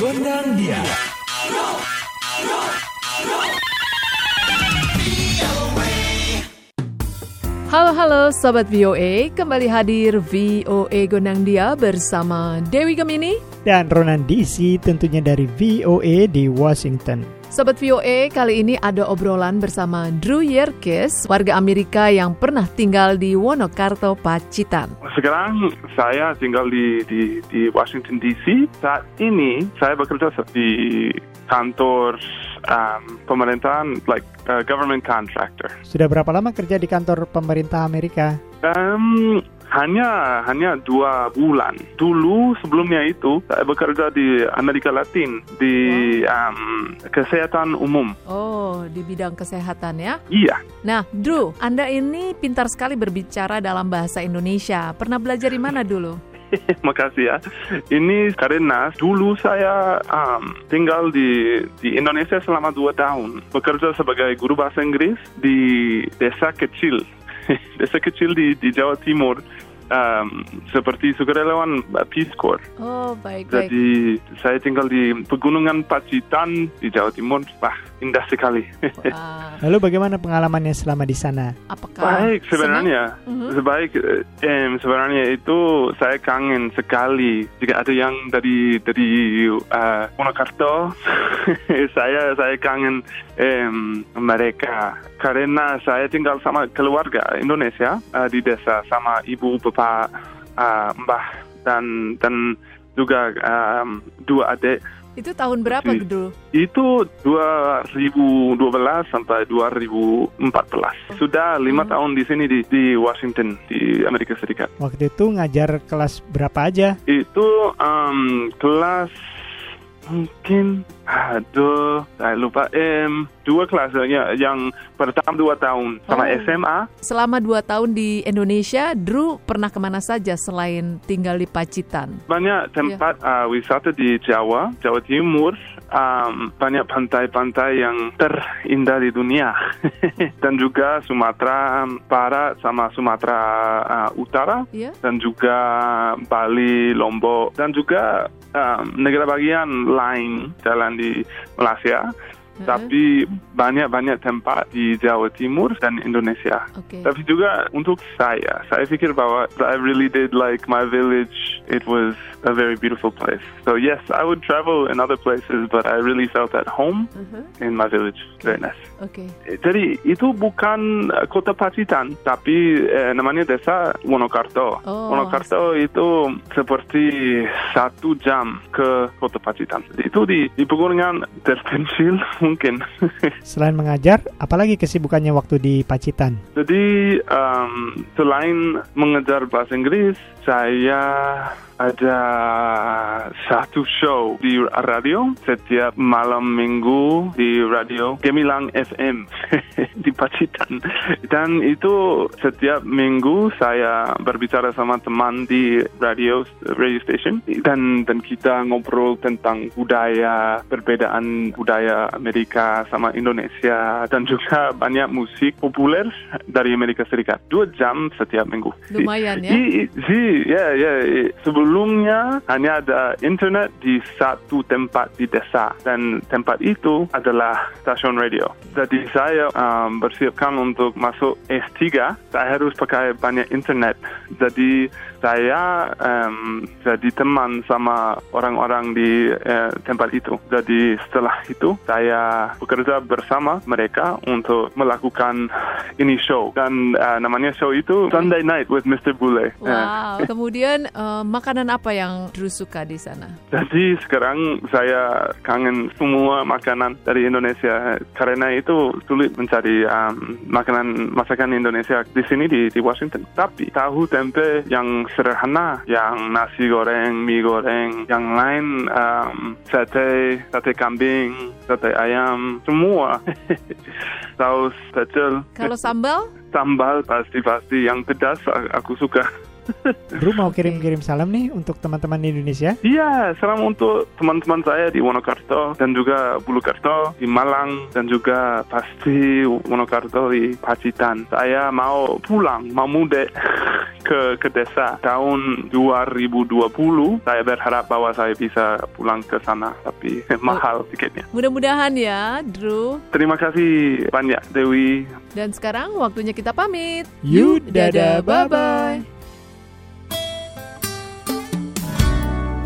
Gondang dia. Halo halo Sobat VOA, kembali hadir VOA Gondang Dia bersama Dewi Gemini. Dan Ronan DC tentunya dari VOA di Washington. Sobat VOA, kali ini ada obrolan bersama Drew Yerkes, warga Amerika yang pernah tinggal di Wonokarto, Pacitan. Sekarang saya tinggal di, di, di Washington DC. Saat ini saya bekerja di kantor um, pemerintahan, like uh, government contractor. Sudah berapa lama kerja di kantor pemerintah Amerika? Um, hanya hanya dua bulan. Dulu sebelumnya itu saya bekerja di Amerika Latin di um, kesehatan umum. Oh, di bidang kesehatan ya? Iya. Nah, Drew, Anda ini pintar sekali berbicara dalam bahasa Indonesia. Pernah belajar di mana dulu? Makasih ya. Ini karena dulu saya um, tinggal di di Indonesia selama dua tahun, bekerja sebagai guru bahasa Inggris di desa kecil, desa kecil di di Jawa Timur. Um, seperti sukarelawan Peace Corps. Oh, baik, baik. Jadi saya tinggal di pegunungan Pacitan di Jawa Timur. Wah, indah sekali. Wah, Lalu bagaimana pengalamannya selama di sana? apakah Baik sebenarnya, Mhm. sebaik eh, em, sebenarnya itu saya kangen sekali jika ada yang dari dari uh, Purwakarta, saya saya kangen em, mereka karena saya tinggal sama keluarga Indonesia eh, di desa sama ibu bapak eh, mbah dan dan juga em, dua adik itu tahun berapa, Drew? itu 2012 sampai 2014. Sudah lima Hmm. tahun di sini di, di Washington di Amerika Serikat. Waktu itu ngajar kelas berapa aja? Itu um, kelas mungkin aduh saya lupa. Em dua kelas ya, yang pertama dua tahun. Sama Oh. SMA Selama dua tahun di Indonesia, Drew pernah ke mana saja selain tinggal di Pacitan? banyak tempat uh, wisata di Jawa Jawa Timur. Um, banyak pantai-pantai yang terindah di dunia. Dan juga Sumatera Barat sama Sumatera uh, Utara. Ya? dan juga Bali, Lombok. Dan juga negara bagian lain jalan di Malaysia. Tapi banyak-banyak tempat di Jawa Timur dan Indonesia. Oke. Tapi juga untuk saya, saya pikir bahwa I really did like my village. It was a very beautiful place. So yes, I would travel in other places, but I really felt at home Mhm. in my village. Very nice. Oke. Jadi itu bukan uh, kota Pacitan, tapi eh, namanya desa Wonokarto. Oh. Wonokarto itu seperti satu jam ke kota Pacitan. Itu di, di pegunungan terpencil mungkin. Selain mengajar, apalagi kesibukannya waktu di Pacitan? Jadi um, selain mengejar bahasa Inggris, saya ada satu show di radio setiap malam minggu di radio Gemilang FM di Pacitan. Dan itu setiap minggu saya berbicara sama teman di radio radio station dan dan kita ngobrol tentang budaya perbedaan budaya Amerika sama Indonesia dan juga banyak musik populer dari Amerika Serikat. Dua jam setiap minggu. Lumayan ya. I- i- Si, ya, ya. i- Sebelumnya hanya ada internet di satu tempat di desa dan tempat itu adalah stasiun radio. Jadi saya um, bersiapkan untuk masuk S3, saya harus pakai banyak internet. Jadi saya um, jadi teman sama orang-orang di eh, tempat itu. Jadi setelah itu saya bekerja bersama mereka untuk melakukan ini show dan eh, namanya show itu Sunday Night with Mr. Bule. Wow. Kemudian eh, makanan apa yang Drew suka di sana? Jadi sekarang saya kangen semua makanan dari Indonesia karena itu sulit mencari um, makanan masakan Indonesia di sini di, di Washington. Tapi tahu tempe yang sederhana, yang nasi goreng, mie goreng, yang lain um, sate, sate kambing, sate ayam, semua. Saus pecel, Kalau sambal? sambal pasti-pasti yang pedas aku suka. Bro mau kirim-kirim salam nih untuk teman-teman di Indonesia. Iya, salam untuk teman-teman saya di Wonokarto dan juga Bulukarto di Malang dan juga pasti Wonokarto di Pacitan. Saya mau pulang, mau mudik ke ke desa tahun 2020. Saya berharap bahwa saya bisa pulang ke sana, tapi mahal tiketnya. Mudah-mudahan ya, Drew. Terima kasih banyak Dewi. Dan sekarang waktunya kita pamit. You, dadah, bye-bye.